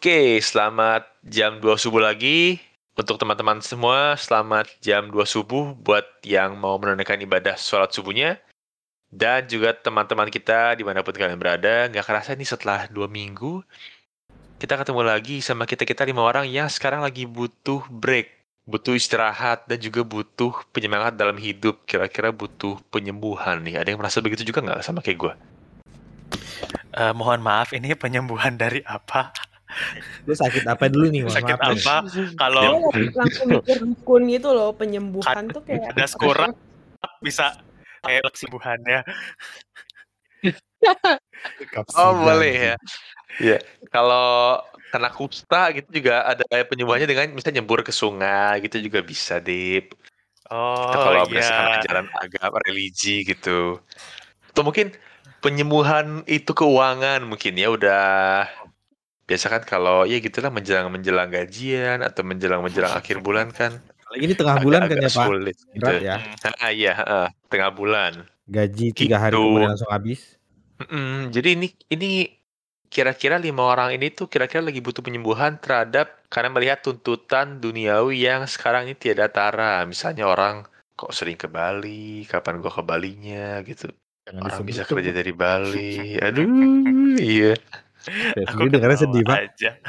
Oke, selamat jam 2 subuh lagi. Untuk teman-teman semua, selamat jam 2 subuh buat yang mau menunaikan ibadah sholat subuhnya. Dan juga teman-teman kita di mana pun kalian berada, nggak kerasa nih setelah dua minggu, kita ketemu lagi sama kita-kita lima orang yang sekarang lagi butuh break, butuh istirahat, dan juga butuh penyemangat dalam hidup. Kira-kira butuh penyembuhan nih. Ada yang merasa begitu juga nggak sama kayak gue? Uh, mohon maaf, ini penyembuhan dari apa? Lu sakit apa dulu nih? sakit maaf, apa? Kalau langsung mikir dukun gitu loh, penyembuhan tuh kayak ada kurang bisa kayak kesembuhannya. oh boleh ya. Iya, kalau kena kusta gitu juga ada penyembuhannya dengan misalnya nyembur ke sungai gitu juga bisa, Dip. Oh, kalau iya. berdasarkan ajaran agama religi gitu. Atau mungkin penyembuhan itu keuangan mungkin ya udah biasa kan kalau ya gitulah menjelang menjelang gajian atau menjelang menjelang akhir bulan kan ini tengah bulan kan ya pak? sulit gitu. Berat ya. Ah, iya uh, tengah bulan. Gaji tiga hari Gitu. kemudian langsung habis? Mm-mm, jadi ini ini kira-kira lima orang ini tuh kira-kira lagi butuh penyembuhan terhadap karena melihat tuntutan duniawi yang sekarang ini tiada tara. Misalnya orang kok sering ke Bali kapan gua ke Balinya gitu. Jangan orang bisa kerja dari Bali. Aduh iya Saya Aku sendiri dengarnya sedih pak aja.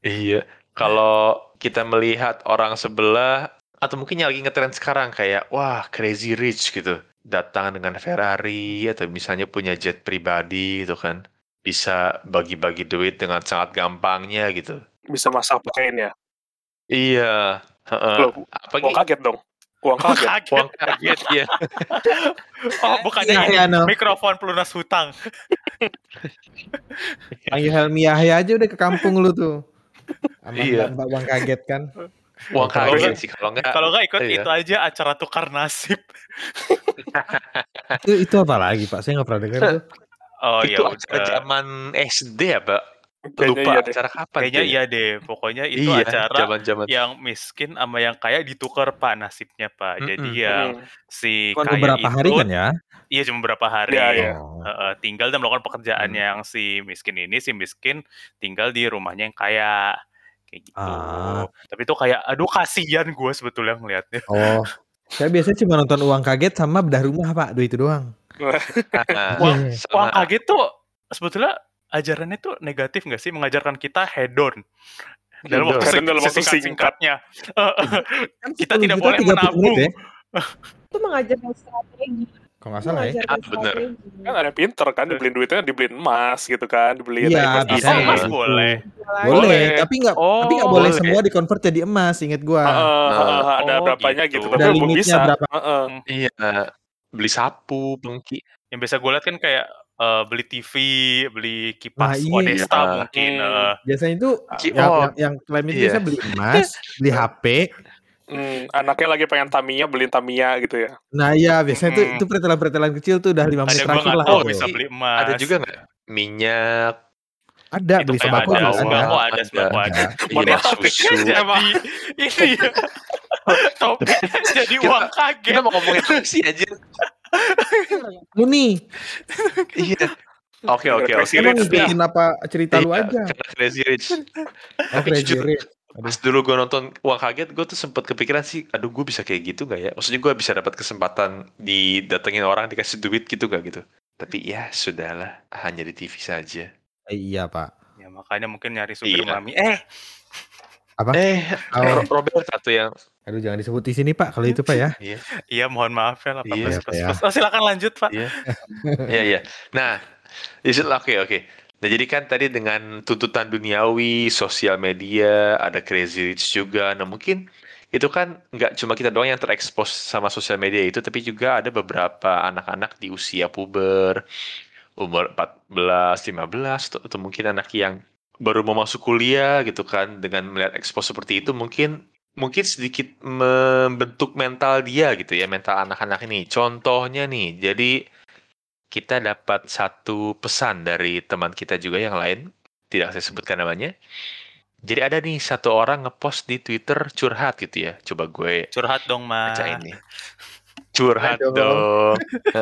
Iya, kalau kita melihat orang sebelah atau mungkin yang lagi ngetren sekarang kayak wah crazy rich gitu, datang dengan Ferrari atau misalnya punya jet pribadi gitu kan, bisa bagi-bagi duit dengan sangat gampangnya gitu. bisa masak pakein ya. Iya, heeh. Loh, Apa kaget dong. Uang kaget. Kaget. Uang kaget ya. Oh, bukannya Iya, ini iya, no. mikrofon pelunas hutang. panggil Helmi Yahya aja udah ke kampung lu tuh sama Iya. mbak bang kaget kan Uang Kalau kaget sih kalau nggak. Kalau nggak ikut iya. itu aja acara tukar nasib. itu itu apa lagi pak saya nggak pernah dengar tuh Oh ya itu acara udah. zaman SD ya, Pak? Kayaknya Lupa iya deh. acara kapan. Kayaknya ya? iya deh. Pokoknya itu iya, acara zaman-zaman. yang miskin sama yang kaya ditukar pak nasibnya pak. Jadi Mm-mm. yang Hmm. si cuma kaya beberapa hari kan ya Iya cuma beberapa hari. Iya, iya. Oh. Heeh, tinggal dan melakukan pekerjaan Hmm. yang si miskin ini si miskin tinggal di rumahnya yang kaya kayak gitu. Ah. Tapi itu kayak aduh kasihan gue sebetulnya ngelihatnya. oh saya biasanya cuma nonton uang kaget sama bedah rumah pak dua itu doang Uang, sama- uang kaget tuh sebetulnya ajarannya tuh negatif nggak sih mengajarkan kita hedon dalam waktu Hedon dalam waktu singkat singkatnya. kita 10 tidak boleh 30 menabung. ya itu mengajarkan strategi. kalau nggak salah ya Ah, bener. Kan ada pinter kan dibeliin duitnya dibeliin emas gitu kan, dibeliin Iya, investasi. bisa. Oh, emas boleh. boleh, Boleh. tapi nggak Oh, tapi nggak boleh boleh. semua di convert jadi emas inget gua Heeh, heeh, ada Oh, berapanya gitu. gitu, Ada tapi belum limitnya bisa. berapa. Heeh. Iya, beli sapu, pengki. Yang biasa gue lihat kan kayak eh, beli TV, beli kipas Nah, iya. Odesta Iya. mungkin. Hmm. eh. biasanya itu Ki- yang, oh, yang, yang klaim itu iya. biasa beli emas beli HP Hmm, anaknya lagi pengen Tamiya, beliin Tamiya gitu ya. nah iya biasanya itu Hmm. itu pretelan-pretelan kecil tuh udah lima Ada menit gue terakhir nggak lah tahu gitu. bisa beli emas. Ada juga nggak minyak? ada Itu beli kayak sembako ada, juga sembako ada ada, Ada. sembako ada. Ada. Iya, Mana topiknya susu. jadi ini ya. Topiknya jadi Kita- uang kaget. Kita mau ngomongin apa sih aja? Lu nih Iya. Oke oke oke. Emang ngikutin apa cerita lu Iya, aja Karena Crazy Rich. oh, Tapi Crazy jujur, Rich. Pas dulu gue nonton Uang Kaget, gue tuh sempet kepikiran sih, aduh gue bisa kayak gitu gak ya? Maksudnya gue bisa dapat kesempatan didatengin orang, dikasih duit gitu gak gitu? Tapi ya sudahlah, hanya di TV saja. Iya pak Ya makanya mungkin nyari supir Iya. mami. Eh, Eh, Oh. Ro- Robert satu yang aduh jangan disebut di sini pak kalau itu pak ya Iya, iya mohon maaf ya 18 Iya, plus ya. plus. Oh, silakan lanjut, Pak. iya, iya, iya. Nah, is it- oke oke. Nah jadi kan tadi dengan tuntutan duniawi, sosial media, ada crazy rich juga. Nah mungkin itu kan nggak cuma kita doang yang terekspos sama sosial media itu, tapi juga ada beberapa anak-anak di usia puber, umur 14, 15, atau, atau mungkin anak yang baru mau masuk kuliah gitu kan, dengan melihat ekspos seperti itu mungkin mungkin sedikit membentuk mental dia gitu ya, mental anak-anak ini. Contohnya nih, jadi kita dapat satu pesan dari teman kita juga yang lain, tidak saya sebutkan namanya. Jadi ada nih satu orang ngepost di Twitter curhat gitu ya. Coba gue Curhat dong, Mas. bacain nih. Curhat Aduh. dong.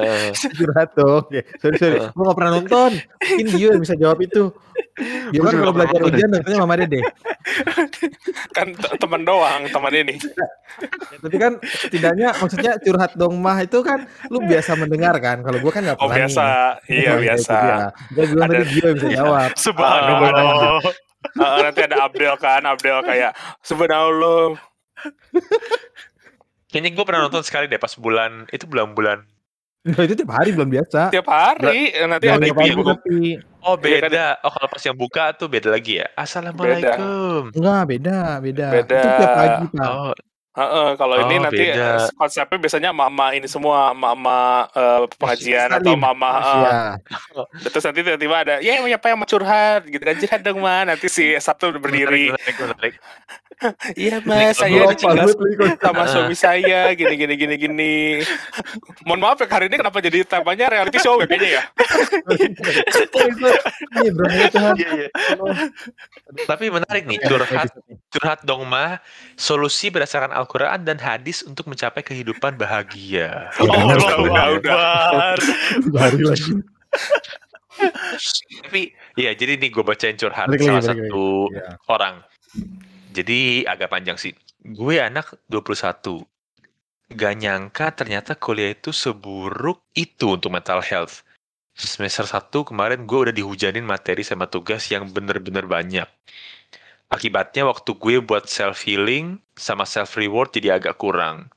Curhat dong. Ya, sorry sorry. Gue gak pernah nonton. Mungkin Gio yang bisa jawab itu. Gio Gua kan kalau belajar ujian nontonnya Mama Dede. Kan teman doang, teman ini. Tapi kan setidaknya maksudnya curhat dong mah itu kan lu biasa mendengar kan. Kalau gue kan gak Oh pernah. biasa, nih. iya Oh, itu biasa. dia. Gue bilang tadi Gio yang bisa jawab. Subhanallah. Heeh, nanti ada Abdel kan, Abdel kayak subhanallah. Kayaknya gue pernah nonton sekali deh pas bulan itu bulan-bulan. Nah, itu tiap hari belum biasa. Tiap hari nanti Yang ada yang Oh Iya kan? beda. Oh kalau pas yang buka tuh beda lagi ya. Assalamualaikum. enggak beda, beda. Beda. Itu tiap pagi, Pak. Oh Heeh, kalau ini Oh, nanti beda. eh, konsepnya biasanya mama ini semua mama eh, pengajian atau mama heeh. Iya. terus nanti tiba-tiba ada ya siapa yang mau curhat gitu kan curhat dong ma nanti si Sabtu berdiri iya Ini mas saya lupa. sama suami saya gini gini gini gini mohon maaf ya hari ini kenapa jadi temanya reality show ya kayaknya ya Ini ini. Iya, iya. Tapi menarik nih curhat curhat dong mah solusi berdasarkan Al-Quran dan hadis untuk mencapai kehidupan bahagia. Oh, udah, lagi. Tapi ya jadi nih gue bacain curhat Balik lagi, salah balik satu Iya. orang. Jadi agak panjang sih. Gue anak 21. Gak nyangka ternyata kuliah itu seburuk itu untuk mental health. Semester 1 kemarin gue udah dihujanin materi sama tugas yang bener-bener banyak. Akibatnya waktu gue buat self healing sama self reward jadi agak kurang.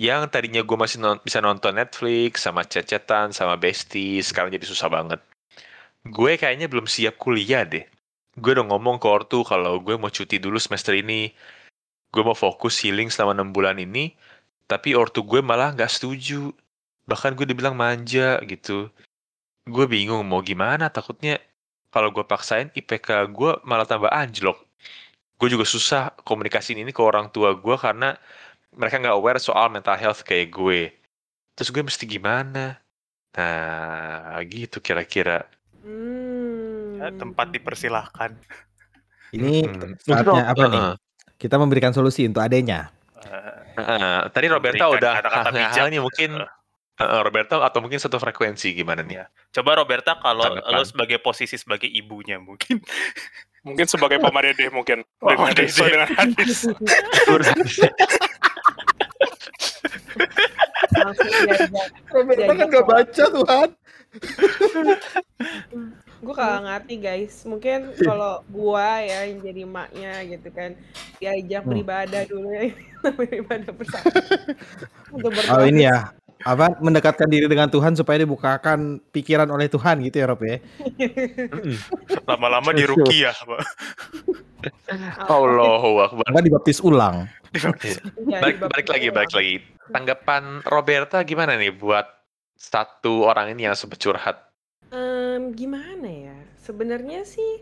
Yang tadinya gue masih non- bisa nonton Netflix sama cecetan sama bestie, sekarang jadi susah banget. Gue kayaknya belum siap kuliah deh gue udah ngomong ke ortu kalau gue mau cuti dulu semester ini. Gue mau fokus healing selama 6 bulan ini, tapi ortu gue malah nggak setuju. Bahkan gue dibilang manja gitu. Gue bingung mau gimana, takutnya kalau gue paksain IPK gue malah tambah anjlok. Gue juga susah komunikasiin ini ke orang tua gue karena mereka nggak aware soal mental health kayak gue. Terus gue mesti gimana? Nah, gitu kira-kira. Hmm. Ya, tempat dipersilahkan. Ini Hmm. saatnya apa nih? Kita memberikan solusi untuk adanya. Eh, Heeh, tadi Roberta udah kata-kata hal- bijak. halnya mungkin Heeh, Roberta atau mungkin satu frekuensi gimana nih? Iya. Coba Roberta kalau Tanggapan. lo sebagai posisi sebagai ibunya mungkin. mungkin sebagai pemadede mungkin Pemadede. dengan hadis. Roberta kan nggak baca Tuhan. Gue kagak ngerti guys. Mungkin kalau gua ya yang jadi emaknya gitu kan diajak Hmm. beribadah dulu ya. beribadah bersama. Untuk Oh ini ya. Apa mendekatkan diri dengan Tuhan supaya dibukakan pikiran oleh Tuhan gitu ya Rob ya. Lama-lama di Pak. Allahu Akbar. Enggak dibaptis ulang. Ya, Balik, balik lagi, balik lagi. Tanggapan Roberta gimana nih buat satu orang ini yang sempat curhat? Em, gimana ya? Sebenarnya sih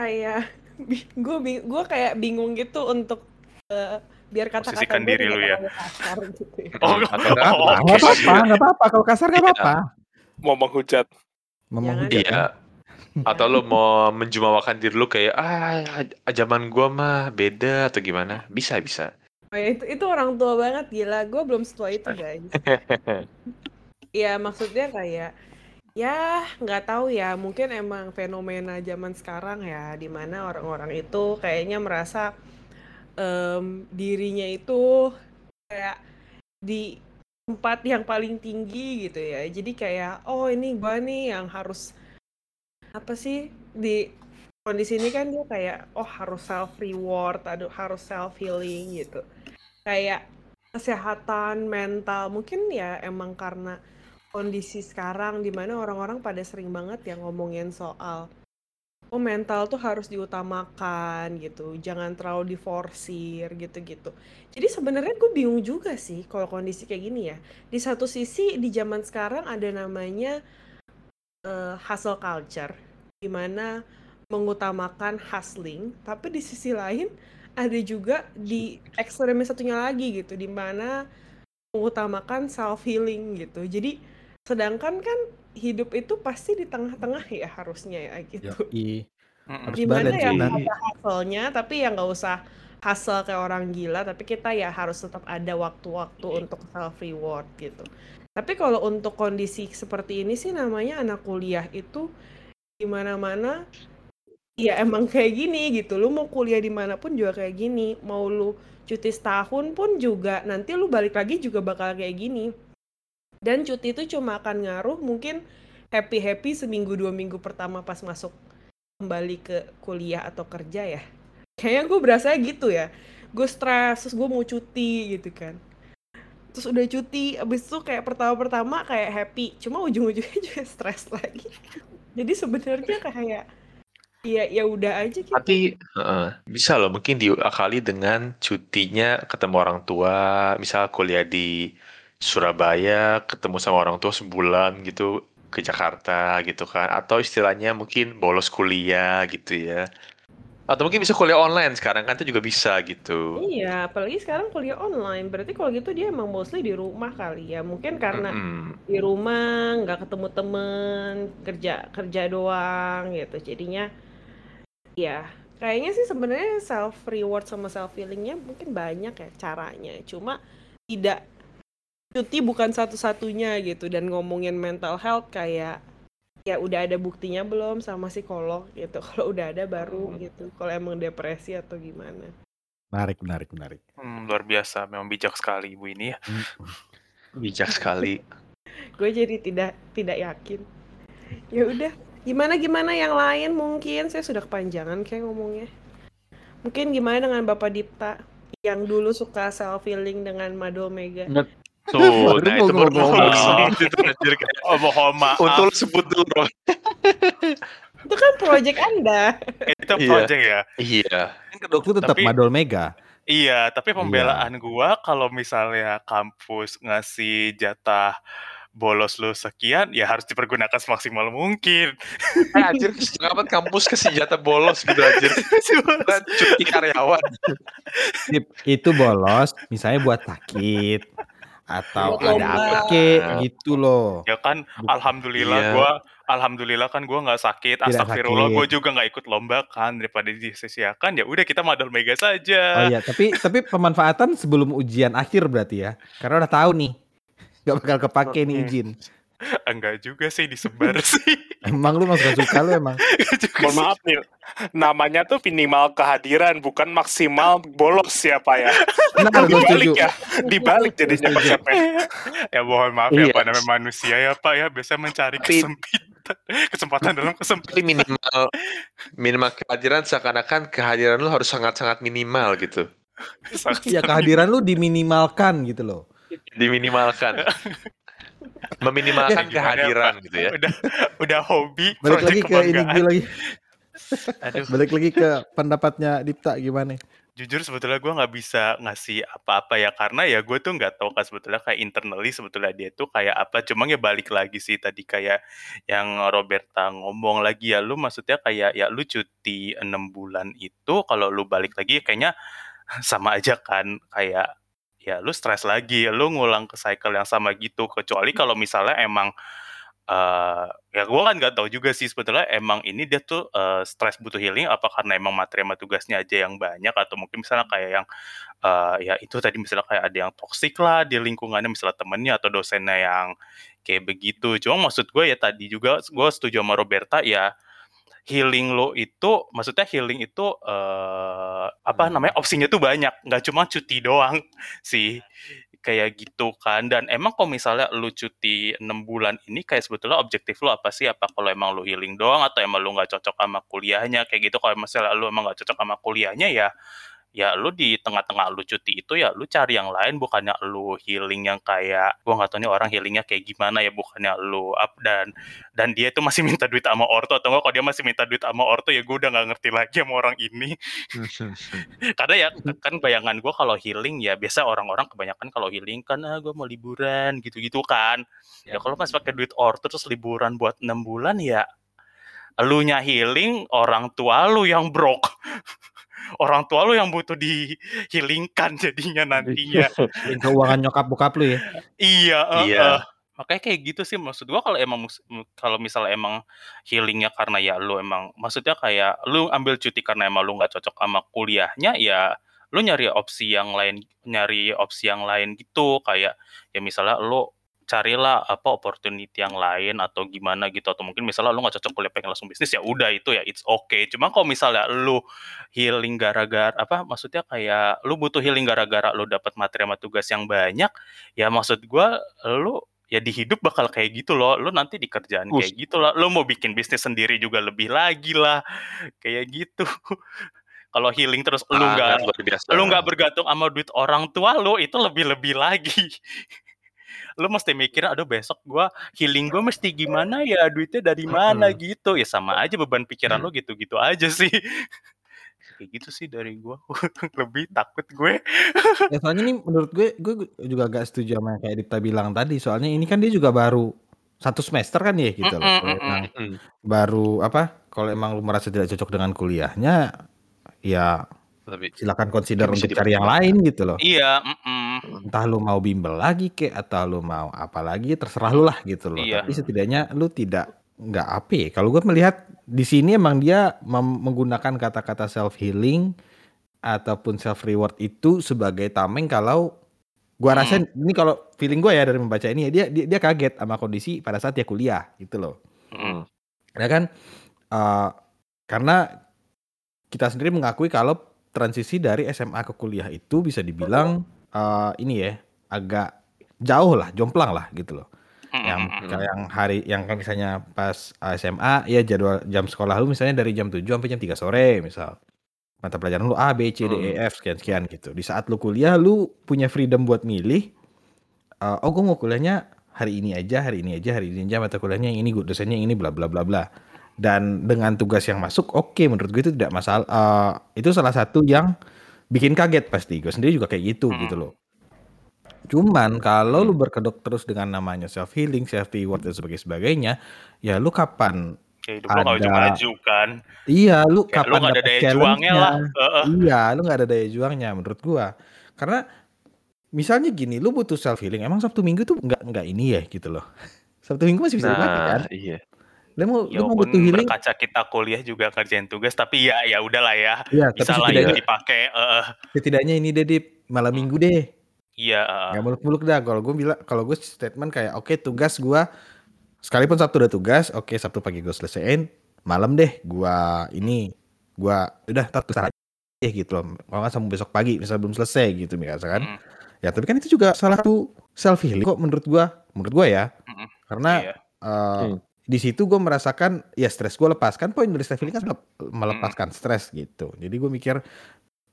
kayak gue gue kayak bingung gitu untuk eh, biar kata-kata diri lu ya. kasar gitu ya. Oh, Atau enggak? apa-apa, enggak apa-apa. Kalau kasar enggak Iya. apa-apa. mau menghujat Ngomong Jangan. hujat Iya. Atau lo mau menjumawakan diri lo kayak ah zaman gua mah beda atau gimana? Bisa bisa. Oh ya, itu itu orang tua banget gila. Gue belum setua itu guys. Ya maksudnya kayak ya nggak tahu ya mungkin emang fenomena zaman sekarang ya di mana orang-orang itu kayaknya merasa em, dirinya itu kayak di tempat yang paling tinggi gitu ya. Jadi kayak oh ini gua nih yang harus apa sih di kondisi ini kan dia kayak oh harus self reward aduh harus self healing gitu. Kayak kesehatan mental mungkin ya emang karena kondisi sekarang di mana orang-orang pada sering banget ya ngomongin soal oh mental tuh harus diutamakan gitu. Jangan terlalu diforsir gitu-gitu. Jadi sebenarnya gue bingung juga sih kalau kondisi kayak gini ya. Di satu sisi di zaman sekarang ada namanya eh, hustle culture di mana mengutamakan hustling tapi di sisi lain ada juga di ekstremnya satunya lagi gitu di mana mengutamakan self healing gitu. Jadi sedangkan kan hidup itu pasti di tengah-tengah ya harusnya ya gitu Yoi. Mm-mm. Harus di mana balance ya ada hustle-nya tapi ya nggak usah hustle kayak orang gila, tapi kita ya harus tetap ada waktu-waktu untuk self reward gitu. Tapi kalau untuk kondisi seperti ini sih namanya anak kuliah itu di mana-mana ya emang kayak gini gitu. Lu mau kuliah di mana pun juga kayak gini. Mau lu cuti setahun pun juga nanti lu balik lagi juga bakal kayak gini. Dan cuti itu cuma akan ngaruh mungkin happy-happy seminggu dua minggu pertama pas masuk kembali ke kuliah atau kerja ya. Kayaknya gue berasa gitu ya. Gue stres, terus gue mau cuti gitu kan. Terus udah cuti, abis itu kayak pertama-pertama kayak happy. Cuma ujung-ujungnya juga stres lagi. Jadi sebenarnya kayak ya ya udah aja gitu. Tapi heeh, bisa loh mungkin diakali dengan cutinya ketemu orang tua, misal kuliah di Surabaya, ketemu sama orang tua sebulan gitu ke Jakarta gitu kan, atau istilahnya mungkin bolos kuliah gitu ya. Atau mungkin bisa kuliah online sekarang kan itu juga bisa gitu. Iya, apalagi sekarang kuliah online. Berarti kalau gitu dia emang mostly di rumah kali ya. Mungkin karena Mm-mm. di rumah nggak ketemu temen, kerja kerja doang gitu. Jadinya ya kayaknya sih sebenarnya self reward sama self healingnya mungkin banyak ya caranya. Cuma tidak cuti bukan satu-satunya gitu dan ngomongin mental health kayak ya udah ada buktinya belum sama psikolog gitu. Kalau udah ada baru gitu. Kalau emang depresi atau gimana. Menarik, menarik, menarik. Hmm, luar biasa, memang bijak sekali ibu ini ya. Mm. Bijak sekali. gue jadi tidak tidak yakin ya udah gimana gimana yang lain mungkin saya sudah kepanjangan kayak ngomongnya mungkin gimana dengan bapak Dipta yang dulu suka self healing dengan Madol Mega Tuh, nah mau itu baru ngomong gitu anjir kayak. Oh, mohon maaf. Untuk sebut dulu itu kan project anda Itu Iya. project ya. Iya. Kan kedok itu tetap Tapi- Madol Mega. Iya, tapi pembelaan gua kalau misalnya kampus ngasih jatah bolos lu sekian, ya harus dipergunakan semaksimal mungkin. Eh, anjir, kapan kampus ke senjata bolos gitu anjir. Cuti karyawan. Itu bolos misalnya buat sakit atau Buat ada lomba. apa kek gitu loh. ya kan, alhamdulillah Iya. gua alhamdulillah kan gua nggak sakit. Tidak Astagfirullah, sakit. gua juga nggak ikut lomba kan daripada disia-siakan. Ya udah kita madal mega saja. Oh iya, tapi tapi pemanfaatan sebelum ujian akhir berarti ya. Karena udah tahu nih. Gak bakal kepake nih izin. Enggak juga sih disebar sih. Emang lu masuk suka lu emang. Mohon maaf nih, namanya tuh minimal kehadiran, bukan maksimal bolos ya Pak ya. Benar. Dibalik ya, dibalik jadinya konsepnya. ya mohon maaf ya Iya. Pak, namanya manusia ya Pak ya, biasa mencari kesempitan, kesempatan dalam kesempitan. Tapi minimal minimal kehadiran seakan-akan kehadiran lu harus sangat-sangat minimal gitu. Ya kehadiran lu diminimalkan gitu loh. Diminimalkan. Meminimalkan kehadiran gitu ya. Udah udah hobi, Balik lagi ke ini gue lagi. Aduh, Balik lagi ke pendapatnya Dipta gimana? jujur sebetulnya gue nggak bisa ngasih apa-apa ya karena ya gue tuh nggak tahu kan sebetulnya kayak internally sebetulnya dia tuh kayak apa cuma ya balik lagi sih tadi kayak yang Roberta ngomong lagi ya lu maksudnya kayak ya lu cuti enam bulan itu kalau lu balik lagi kayaknya sama aja kan kayak ya lu stres lagi lu ngulang ke cycle yang sama gitu. Kecuali kalau misalnya emang eh ya gue kan nggak tahu juga sih sebetulnya emang ini dia tuh eh, stres butuh healing apa karena emang materi sama tugasnya aja yang banyak atau mungkin misalnya kayak yang eh, ya itu tadi misalnya kayak ada yang toksik lah di lingkungannya misalnya temennya atau dosennya yang kayak begitu. Cuma maksud gue ya tadi juga gue setuju sama Roberta ya healing lo itu maksudnya healing itu eh apa Hmm. namanya opsinya tuh banyak nggak cuma cuti doang sih kayak gitu kan. Dan emang kalau misalnya lu cuti enam bulan ini kayak sebetulnya objektif lu apa sih? Apa kalau emang lu healing doang atau emang lu nggak cocok sama kuliahnya kayak gitu. Kalau misalnya lu emang nggak cocok sama kuliahnya ya ya lu di tengah-tengah lu cuti itu ya lu cari yang lain bukannya lu healing yang kayak gua nggak tahu nih orang healingnya kayak gimana ya bukannya lu up dan dan dia itu masih minta duit sama orto atau enggak kalau dia masih minta duit sama orto ya gue udah nggak ngerti lagi sama orang ini. Karena ya kan bayangan gue kalau healing ya biasa orang-orang kebanyakan kalau healing kan ah gue mau liburan gitu-gitu kan. Ya kalau masih pakai duit orto terus liburan buat enam bulan ya elunya healing orang tua lu yang broke orang tua lu yang butuh dihilingkan jadinya nantinya Yang keuangan nyokap bokap lu ya. Iya, heeh. Iya. Makanya kayak gitu sih maksud gua kalau emang kalau misalnya emang healingnya karena ya lu emang maksudnya kayak lu ambil cuti karena emang lu nggak cocok sama kuliahnya ya lu nyari opsi yang lain nyari opsi yang lain gitu kayak ya misalnya lu carilah apa opportunity yang lain atau gimana gitu atau mungkin misalnya lu nggak cocok kuliah pengen langsung bisnis ya udah itu ya it's okay. Cuma kalau misalnya lu healing gara-gara apa maksudnya kayak lu butuh healing gara-gara lu dapat materi sama tugas yang banyak ya maksud gua lu ya di hidup bakal kayak gitu loh. Lu nanti di kerjaan kayak gitu lah lu mau bikin bisnis sendiri juga lebih lagi lah kayak gitu. Kalau healing terus lu nggak biasa. lu nggak bergantung sama duit orang tua lu itu lebih-lebih lagi lu mesti mikir aduh besok gua healing gua mesti gimana ya duitnya dari mana gitu ya sama aja beban pikiran Hmm. lu gitu-gitu aja sih kayak gitu sih dari gua lebih takut gue Ya soalnya nih menurut gue, gue juga agak setuju sama yang kayak Dipta bilang tadi. Soalnya ini kan dia juga baru satu semester kan ya gitu loh. Mm-mm, Kalau mm-mm. emang Hmm. baru apa? Kalau emang lu merasa tidak cocok dengan kuliahnya, ya Tapi silakan consider untuk cari yang lain gitu loh. iya mm-mm. Entah lu mau bimbel lagi kek atau lu mau apa lagi terserah lu lah gitu loh. Iya. Tapi setidaknya lu tidak nggak apa ya. Kalau gue melihat di sini emang dia menggunakan kata-kata self healing ataupun self reward itu sebagai tameng kalau gua Hmm. rasa ini kalau feeling gue ya dari membaca ini ya dia dia, dia kaget sama kondisi pada saat dia kuliah gitu loh. Mm-mm. Ya kan eh, karena kita sendiri mengakui kalau transisi dari SMA ke kuliah itu bisa dibilang eh, ini ya agak jauh lah, jomplang lah gitu loh. Yang yang hari yang kan misalnya pas SMA ya jadwal jam sekolah lu misalnya dari jam 7 sampai jam 3 sore misal. Mata pelajaran lu A, B, C, D, E, F sekian sekian gitu. Di saat lu kuliah lu punya freedom buat milih eh, oh gue mau kuliahnya hari ini aja, hari ini aja, hari ini aja mata kuliahnya yang ini, dosennya yang ini bla bla bla bla. Dan dengan tugas yang masuk oke menurut gue itu tidak masalah. Eh, itu salah satu yang bikin kaget pasti. Gue sendiri juga kayak gitu Hmm. gitu loh. Cuman kalau lu berkedok terus dengan namanya self healing, self reward dan sebagainya sebagainya, ya lu kapan hidup Ada- maju kan Iya, lu Kayak lu kapan nggak ada dapet daya juangnya lah Heeh. Iya, lu nggak ada daya juangnya menurut gua. Karena misalnya gini, lu butuh self healing. Emang Sabtu Minggu tuh nggak nggak ini ya gitu loh. Sabtu Minggu masih bisa dipakai kan? Nah, iya. Lu mau Ya lu mau butuh healing? berkaca kita kuliah juga kerjain tugas tapi ya ya udahlah ya tapi bisa lah itu setidaknya dipakai Heeh. setidaknya ini deh di malam Minggu deh. iya heeh. Nggak muluk-muluk dah. Kalau gua bilang kalau gue statement kayak oke tugas gua sekalipun Sabtu udah tugas, oke Sabtu pagi gue selesaiin, malam deh gua ini gua udah tar tugas aja gitu loh. Kalau nggak sampai besok pagi misal belum selesai gitu misalkan. Mm, Ya tapi kan itu juga salah satu self healing kok menurut gua, menurut gua ya. Mm-mm. Karena iya. eh, Hmm. Di situ gue merasakan ya stres gue lepas kan poin dari healing kan melep- melepaskan stres gitu. Jadi gue mikir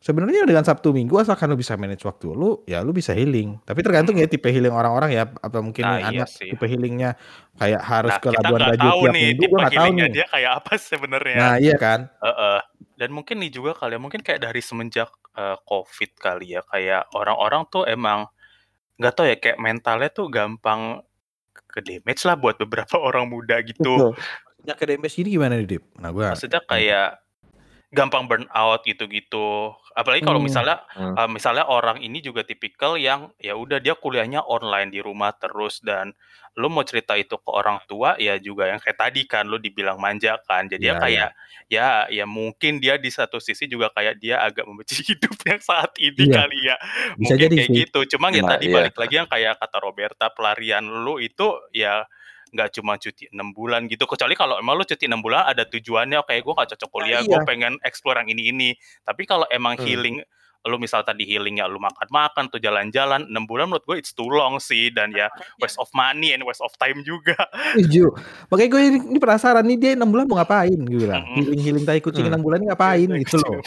sebenarnya dengan Sabtu Minggu asalkan lu bisa manage waktu lu ya lu bisa healing. Tapi tergantung ya tipe healing orang-orang ya apa mungkin Nah, iya anak sih. tipe healingnya kayak harus Nah, ke Labuan Bajo tiap nih minggu gue nggak tahu nih. dia kayak apa sebenarnya. Nah iya kan. Heeh. Dan mungkin nih juga kali ya, mungkin kayak dari semenjak eh, COVID kali ya, kayak orang-orang tuh emang nggak tahu ya kayak mentalnya tuh gampang ke damage lah buat beberapa orang muda gitu. Ya ke DMS ini gimana nih Dip? Nah gue Maksudnya kayak gampang burn out gitu-gitu. Apalagi kalau Hmm. misalnya Hmm. eh, misalnya orang ini juga tipikal yang ya udah dia kuliahnya online di rumah terus dan lu mau cerita itu ke orang tua ya juga yang kayak tadi kan lu dibilang manja kan. Jadi ya Iya, kayak ya ya mungkin dia di satu sisi juga kayak dia agak membenci hidup yang saat ini Iya. kali ya. Bisa Mungkin jadi kayak sih. gitu. Cuma ya Nah, tadi iya. balik lagi yang kayak kata Roberta pelarian lu itu ya nggak cuma cuti enam bulan gitu kecuali kalau emang lu cuti enam bulan ada tujuannya oke gue nggak cocok kuliah gue iya. pengen explore yang ini ini tapi kalau emang Hmm. healing lu misal tadi healingnya lu makan-makan tuh jalan-jalan enam bulan menurut gue it's too long sih dan ya waste of money and waste of time juga Setuju. Makanya gue ini, ini penasaran nih dia enam bulan mau ngapain gue bilang. Mm-mm. Healing healing tai kucing Hmm. enam bulan ini ngapain gitu loh.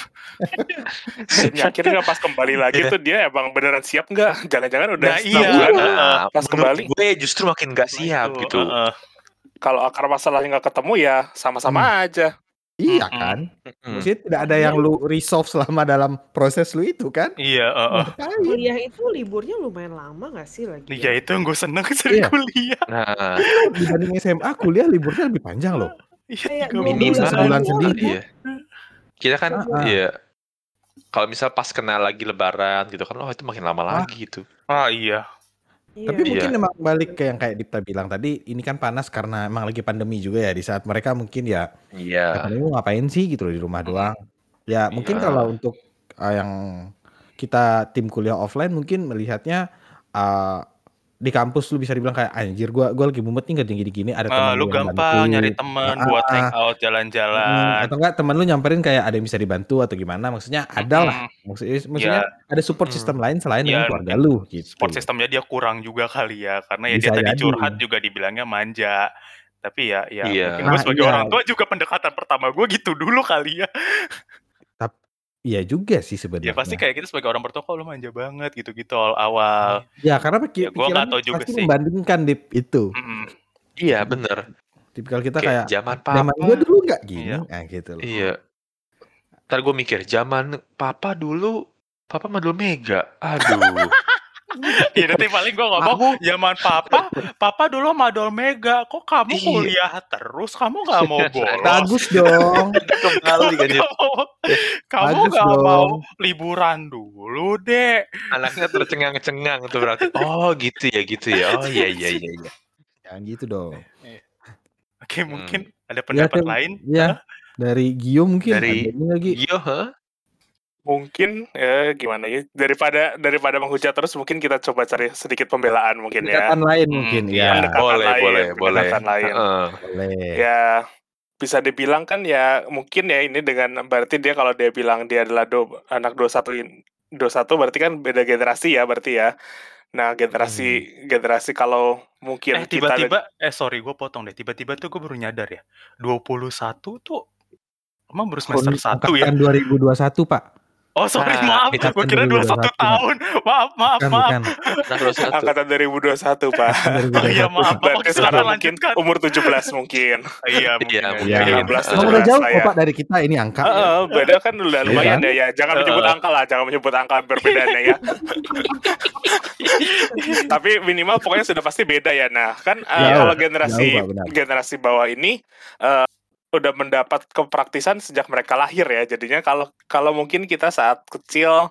Dan akhirnya pas kembali lagi Iya. tuh dia emang beneran siap nggak? Jangan-jangan udah Nah, iya. bulan, Heeh. pas kembali gue justru makin nggak siap Nah, itu, gitu. heeh. kalau akar masalahnya nggak ketemu ya sama-sama aja. Iya kan? Hmm. Maksudnya tidak ada yang lu resolve selama dalam proses lu itu kan? iya heeh. Ngapain? Kuliah itu liburnya lumayan lama gak sih lagi? ya itu yang gue seneng sering Iya. kuliah Nah, Dibanding SMA kuliah liburnya lebih panjang loh. iya Minimal bulan sebulan sendiri. iya. Kita kan Ah, ah. iya. Kalau misal pas kena lagi lebaran gitu kan, oh itu makin lama Wah. lagi gitu. ah iya Iya. Tapi Iya. mungkin emang balik ke yang kayak Dipta bilang tadi, ini kan panas karena emang lagi pandemi juga ya. Di saat mereka mungkin ya, ya Iya. pandemi mau ngapain sih gitu loh di rumah doang. Ya mungkin Iya. kalau untuk uh, yang kita tim kuliah offline mungkin melihatnya uh, di kampus lu bisa dibilang kayak anjir gua gua lagi mumet nih nggak gini-gini ada Eh, teman lu gua yang gampang bantu." nyari temen Ah, buat hangout jalan-jalan. atau enggak teman lu nyamperin kayak ada yang bisa dibantu atau gimana maksudnya ada lah Mm-mm. maksudnya maksudnya ada support Hmm. system lain selain Ya, dengan keluarga lu gitu Support sistemnya dia kurang juga kali ya, karena ya Bisa dia tadi jadi. curhat juga dibilangnya manja. Tapi ya, ya Iya. mungkin gue Nah, sebagai iya. orang tua juga pendekatan pertama gue gitu dulu kali ya. Iya juga sih Ya sebenarnya pasti kayak kita sebagai orang bertua kok lu manja banget gitu-gitu awal-awal. ya karena pikir, Ya, gua nggak tahu juga pasti sih. membandingkan dip itu Mm-mm. Iya bener. tipikal kita Kayak kayak zaman zaman papa. gua dulu nggak gini Iya. ah gitu loh Iya. Ntar gue mikir zaman papa dulu papa madul mega. Aduh. Iya nanti paling gue ngomong Aku zaman papa, papa dulu madol mega, kok kamu Iya. kuliah terus, kamu nggak mau bolos, bagus dong kembali kan kamu ya. kamu Bagus nggak mau liburan dulu deh. Anaknya tercengang-cengang tuh berarti. Oh gitu ya gitu ya. Oh iya iya iya. iya. jangan gitu dong Oke Hmm. mungkin ada pendapat Tem. lain. ya dari Gio mungkin Dari Gio, huh? Mungkin ya gimana ya daripada daripada menghujat terus mungkin kita coba cari sedikit pembelaan mungkin ya. pendekatan lain Hmm, mungkin ya Pendekatan Boleh lain, boleh boleh. pendekatan lain. Heeh. boleh Ya bisa dibilang kan ya mungkin ya ini dengan berarti dia kalau dia bilang dia adalah do, anak 21 in- 21 berarti kan beda generasi ya berarti ya. Nah, generasi generasi kalau mungkin Eh kita tiba-tiba, eh sorry gue potong deh. Tiba-tiba tuh gue baru nyadar ya. 21 tuh emang baru semester 1 ya? angkatan 2021 pak Oh sorry Nah, maaf, itu gue kira 21 2021. tahun. Maaf maaf kan maaf. bukan Nah, angkatan 2021, Pak. Oh iya maaf, Berarti sekarang silakan mungkin lanjutkan. umur 17 mungkin. Iya mungkin. Iya, ya. mungkin. ya 15, Emang 17 udah jauh kok ya. pak dari kita ini angka Heeh, beda kan udah lumayan kan? ya, ya. Jangan menyebut Heeh. angka lah, jangan menyebut angka perbedaannya ya. Tapi minimal pokoknya sudah pasti beda ya. Nah, kan eh, Jauh, kalau generasi jauh, Pak, generasi bawah ini eh, udah mendapat kepraktisan sejak mereka lahir ya. Jadinya kalau kalau mungkin kita saat kecil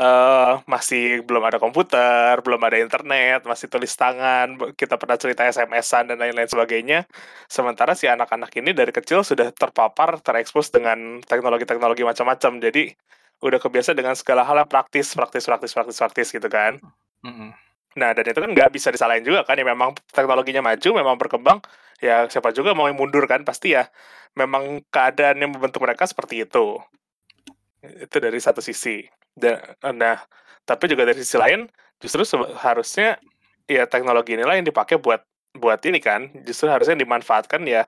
eh masih belum ada komputer, belum ada internet, masih tulis tangan, kita pernah cerita SMS-an dan lain-lain sebagainya. Sementara si anak-anak ini dari kecil sudah terpapar, terekspos dengan teknologi-teknologi macam-macam. Jadi udah kebiasa dengan segala hal yang praktis, praktis, praktis, praktis, praktis gitu kan. Mm-mm. Nah, dan itu kan nggak bisa disalahin juga kan ya memang teknologinya maju, memang berkembang, ya siapa juga mau yang mundur kan pasti ya. Memang keadaan yang membentuk mereka seperti itu. Itu dari satu sisi. Dan nah, tapi juga dari sisi lain justru harusnya ya teknologi inilah yang dipakai buat buat ini kan. Justru harusnya dimanfaatkan ya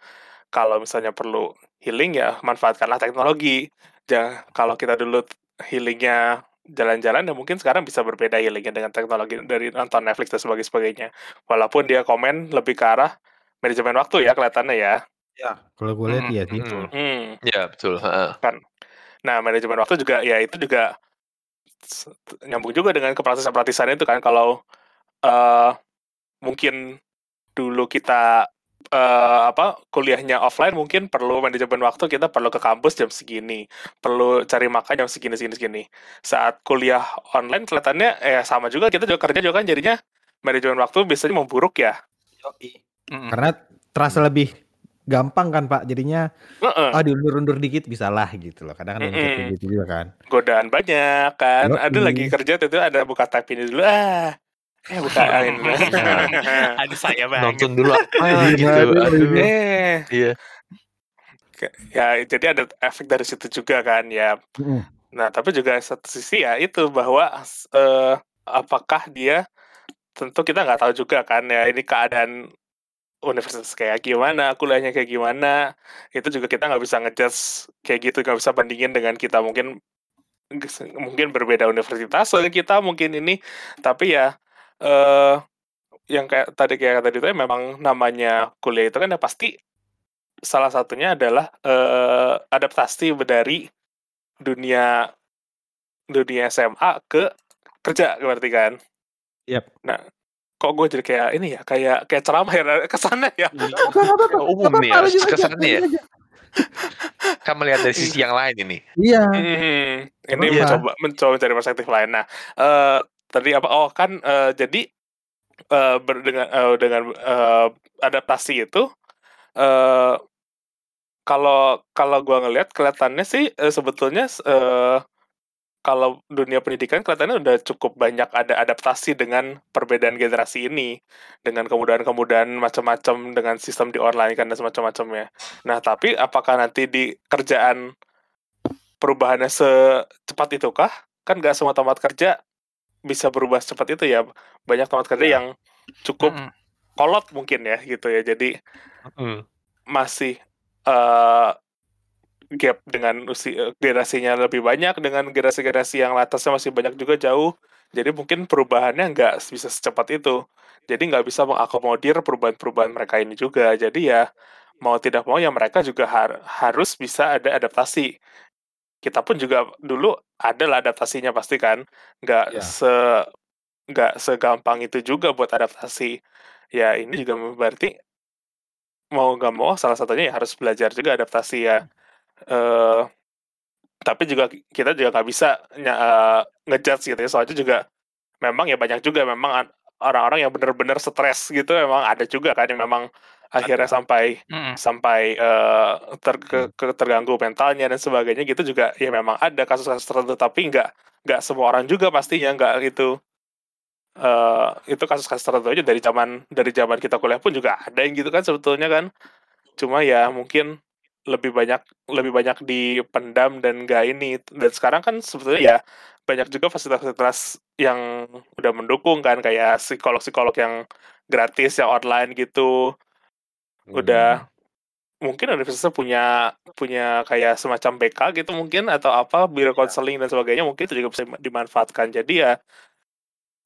kalau misalnya perlu healing ya manfaatkanlah teknologi. Jangan kalau kita dulu healingnya jalan-jalan ya mungkin sekarang bisa berbeda healingnya dengan teknologi dari nonton Netflix dan sebagainya. Walaupun dia komen lebih ke arah manajemen waktu ya kelihatannya ya. ya kalau gue lihat iya sih Mm-mm. Hmm. Ya betul. heeh. Nah, manajemen waktu juga ya itu juga nyambung juga dengan kepraktisan-praktisan itu kan kalau eh mungkin dulu kita eh apa kuliahnya offline mungkin perlu manajemen waktu kita perlu ke kampus jam segini perlu cari makan jam segini segini segini saat kuliah online kelihatannya eh sama juga kita juga kerja juga kan jadinya manajemen waktu biasanya memburuk ya Mm-mm. karena terasa lebih gampang kan pak jadinya Heeh. ah diundur-undur dikit bisa lah gitu loh kadang kan kayak gitu juga kan godaan banyak kan Yoi. ada lagi kerja itu ada buka tab ini dulu ah eh bukain Aduh saya banget. Nonton dulu apa Iya, gitu. aduh, Aduh. eh Iya. Ya jadi ada efek dari situ juga kan ya Mm-mm. nah tapi juga satu sisi ya itu bahwa eh, apakah dia tentu kita nggak tahu juga kan ya ini keadaan universitas kayak gimana kuliahnya kayak gimana itu juga kita nggak bisa ngejudge kayak gitu nggak bisa bandingin dengan kita mungkin mungkin berbeda universitas soalnya kita mungkin ini tapi ya eh yang kayak tadi kayak tadi itu ya memang namanya kuliah itu kan ya pasti salah satunya adalah eh, adaptasi dari dunia dunia SMA ke kerja berarti kan. Yap. Nah, kok gue jadi kayak ini ya, kayak kayak ceramah ya ke sana ya. Umum nih aja, kesannya ya. Kan melihat dari sisi yang lain ini. iya Hmm, ini Kenapa? mencoba mencoba mencari perspektif lain. Nah, eh tadi apa? Oh kan, eh, jadi eh ber- dengan eh, dengan eh, adaptasi itu, eh kalau kalau gua ngelihat kelihatannya sih eh, sebetulnya eh kalau dunia pendidikan kelihatannya udah cukup banyak ada adaptasi dengan perbedaan generasi ini, dengan kemudahan-kemudahan macam-macam dengan sistem di online kan dan semacam-macamnya. Nah, tapi apakah nanti di kerjaan perubahannya secepat itukah? Kan nggak semua tempat kerja bisa berubah secepat itu ya. Banyak tempat kerja Ya. yang cukup kolot mungkin ya gitu ya. Jadi masih eh, gap dengan usia generasinya lebih banyak dengan generasi-generasi yang atasnya masih banyak juga jauh. Jadi mungkin perubahannya nggak bisa secepat itu. Jadi nggak bisa mengakomodir perubahan-perubahan mereka ini juga. Jadi ya mau tidak mau ya mereka juga har- harus bisa ada adaptasi. Kita pun juga dulu adalah adaptasinya pasti kan. Nggak Ya. se nggak segampang itu juga buat adaptasi. Ya ini juga berarti mau nggak mau salah satunya ya harus belajar juga adaptasi ya. Eh tapi juga kita juga nggak bisa eh, ngejudge gitu ya. Soalnya juga memang ya banyak juga memang an- orang-orang yang benar-benar stres gitu memang ada juga kan yang memang akhirnya sampai Mm-mm. sampai eh, ter- ke- ke- terganggu mentalnya dan sebagainya gitu juga. Ya memang ada kasus-kasus tertentu tapi nggak nggak semua orang juga pastinya nggak itu eh itu kasus-kasus tertentu aja dari zaman dari zaman kita kuliah pun juga ada yang gitu kan sebetulnya kan. Cuma ya mungkin lebih banyak lebih banyak dipendam dan nggak ini. Dan sekarang kan sebetulnya ya banyak juga fasilitas-fasilitas yang udah mendukung kan kayak psikolog-psikolog yang gratis yang online gitu. Udah mungkin universitas punya punya kayak semacam BK gitu mungkin atau apa biro konseling dan sebagainya mungkin itu juga bisa dimanfaatkan. Jadi ya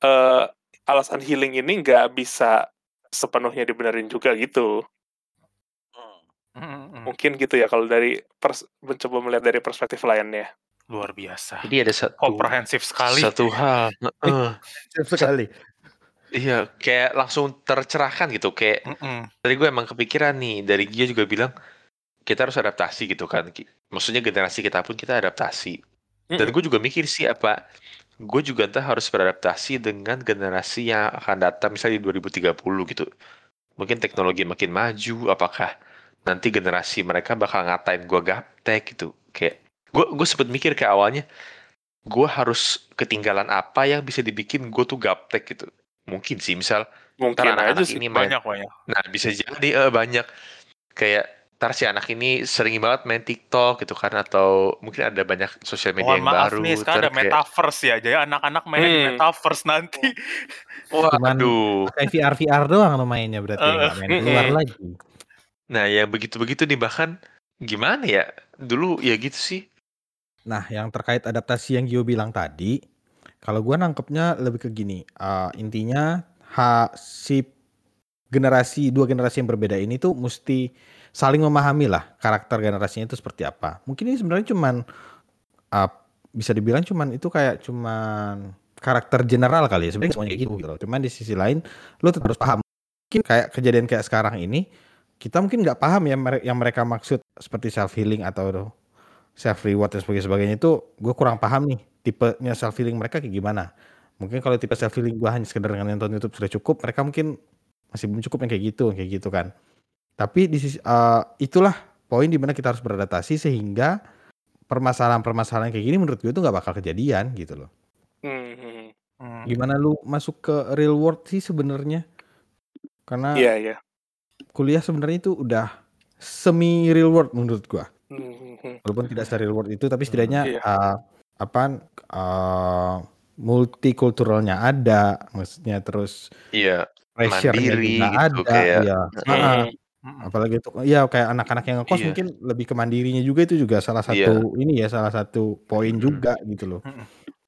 eh alasan healing ini nggak bisa sepenuhnya dibenerin juga gitu Mungkin gitu ya kalau dari pers mencoba melihat dari perspektif lainnya Luar biasa. Jadi ada satu Komprehensif sekali. satu hal. heeh. Siap sekali. Iya, kayak langsung tercerahkan gitu. Kayak Mm-mm. tadi gue emang kepikiran nih dari dia juga bilang kita harus adaptasi gitu kan. Maksudnya generasi kita pun kita adaptasi. Dan gue juga mikir sih apa gue juga entah harus beradaptasi dengan generasi yang akan datang misalnya di 2030 gitu. Mungkin teknologi makin maju, apakah nanti generasi mereka bakal ngatain gue gaptek gitu. Kayak gue gue sempet mikir kayak awalnya gue harus ketinggalan apa yang bisa dibikin gue tuh gaptek gitu. Mungkin sih misal mungkin ntar aja anak-anak sih ini main Banyak banyak. Nah, bisa jadi eh, banyak kayak ntar si anak ini sering banget main TikTok gitu kan atau mungkin ada banyak sosial media Mohon yang maaf baru nih, sekarang ada metaverse ya. Jadi anak-anak mainnya di Hmm. metaverse nanti. kayak Cuman waduh. pakai VR VR doang lo mainnya berarti Eh, nggak main mm-mm. keluar lagi. Nah, yang begitu-begitu nih bahkan gimana ya? Dulu ya gitu sih. Nah, yang terkait adaptasi yang Gio bilang tadi, kalau gua nangkepnya lebih ke gini, eh, intinya ha, si generasi dua generasi yang berbeda ini tuh mesti saling memahami lah karakter generasinya itu seperti apa. Mungkin ini sebenarnya cuman eh, bisa dibilang cuman itu kayak cuman karakter general kali ya sebenarnya semuanya gitu gitu loh. Cuman di sisi lain lo tetap harus paham. Mungkin kayak kejadian kayak sekarang ini kita mungkin nggak paham ya yang mereka maksud seperti self healing atau self reward dan sebagainya, sebagainya itu gue kurang paham nih tipenya self healing mereka kayak gimana. Mungkin kalau tipe self healing gue hanya sekedar dengan nonton YouTube sudah cukup, mereka mungkin masih belum cukup yang kayak gitu, kayak gitu kan. Tapi di sisi eh, itulah poin di mana kita harus beradaptasi sehingga permasalahan-permasalahan kayak gini menurut gue itu nggak bakal kejadian gitu loh. Hmm, Hmm. Gimana lu masuk ke real world sih sebenarnya? Karena iya iya kuliah sebenarnya itu udah semi real world menurut gua. Hmm, hmm, Walaupun tidak se real world itu tapi setidaknya iya. eh, apa eh, multikulturalnya ada, maksudnya terus Iya, pressure-nya juga gitu, ada, kayak- ya. Heeh. Mm-mm. apalagi itu ya kayak anak-anak yang ngekos Iya. mungkin lebih ke mandirinya juga itu juga salah Iya. satu ini ya salah satu poin juga gitu loh.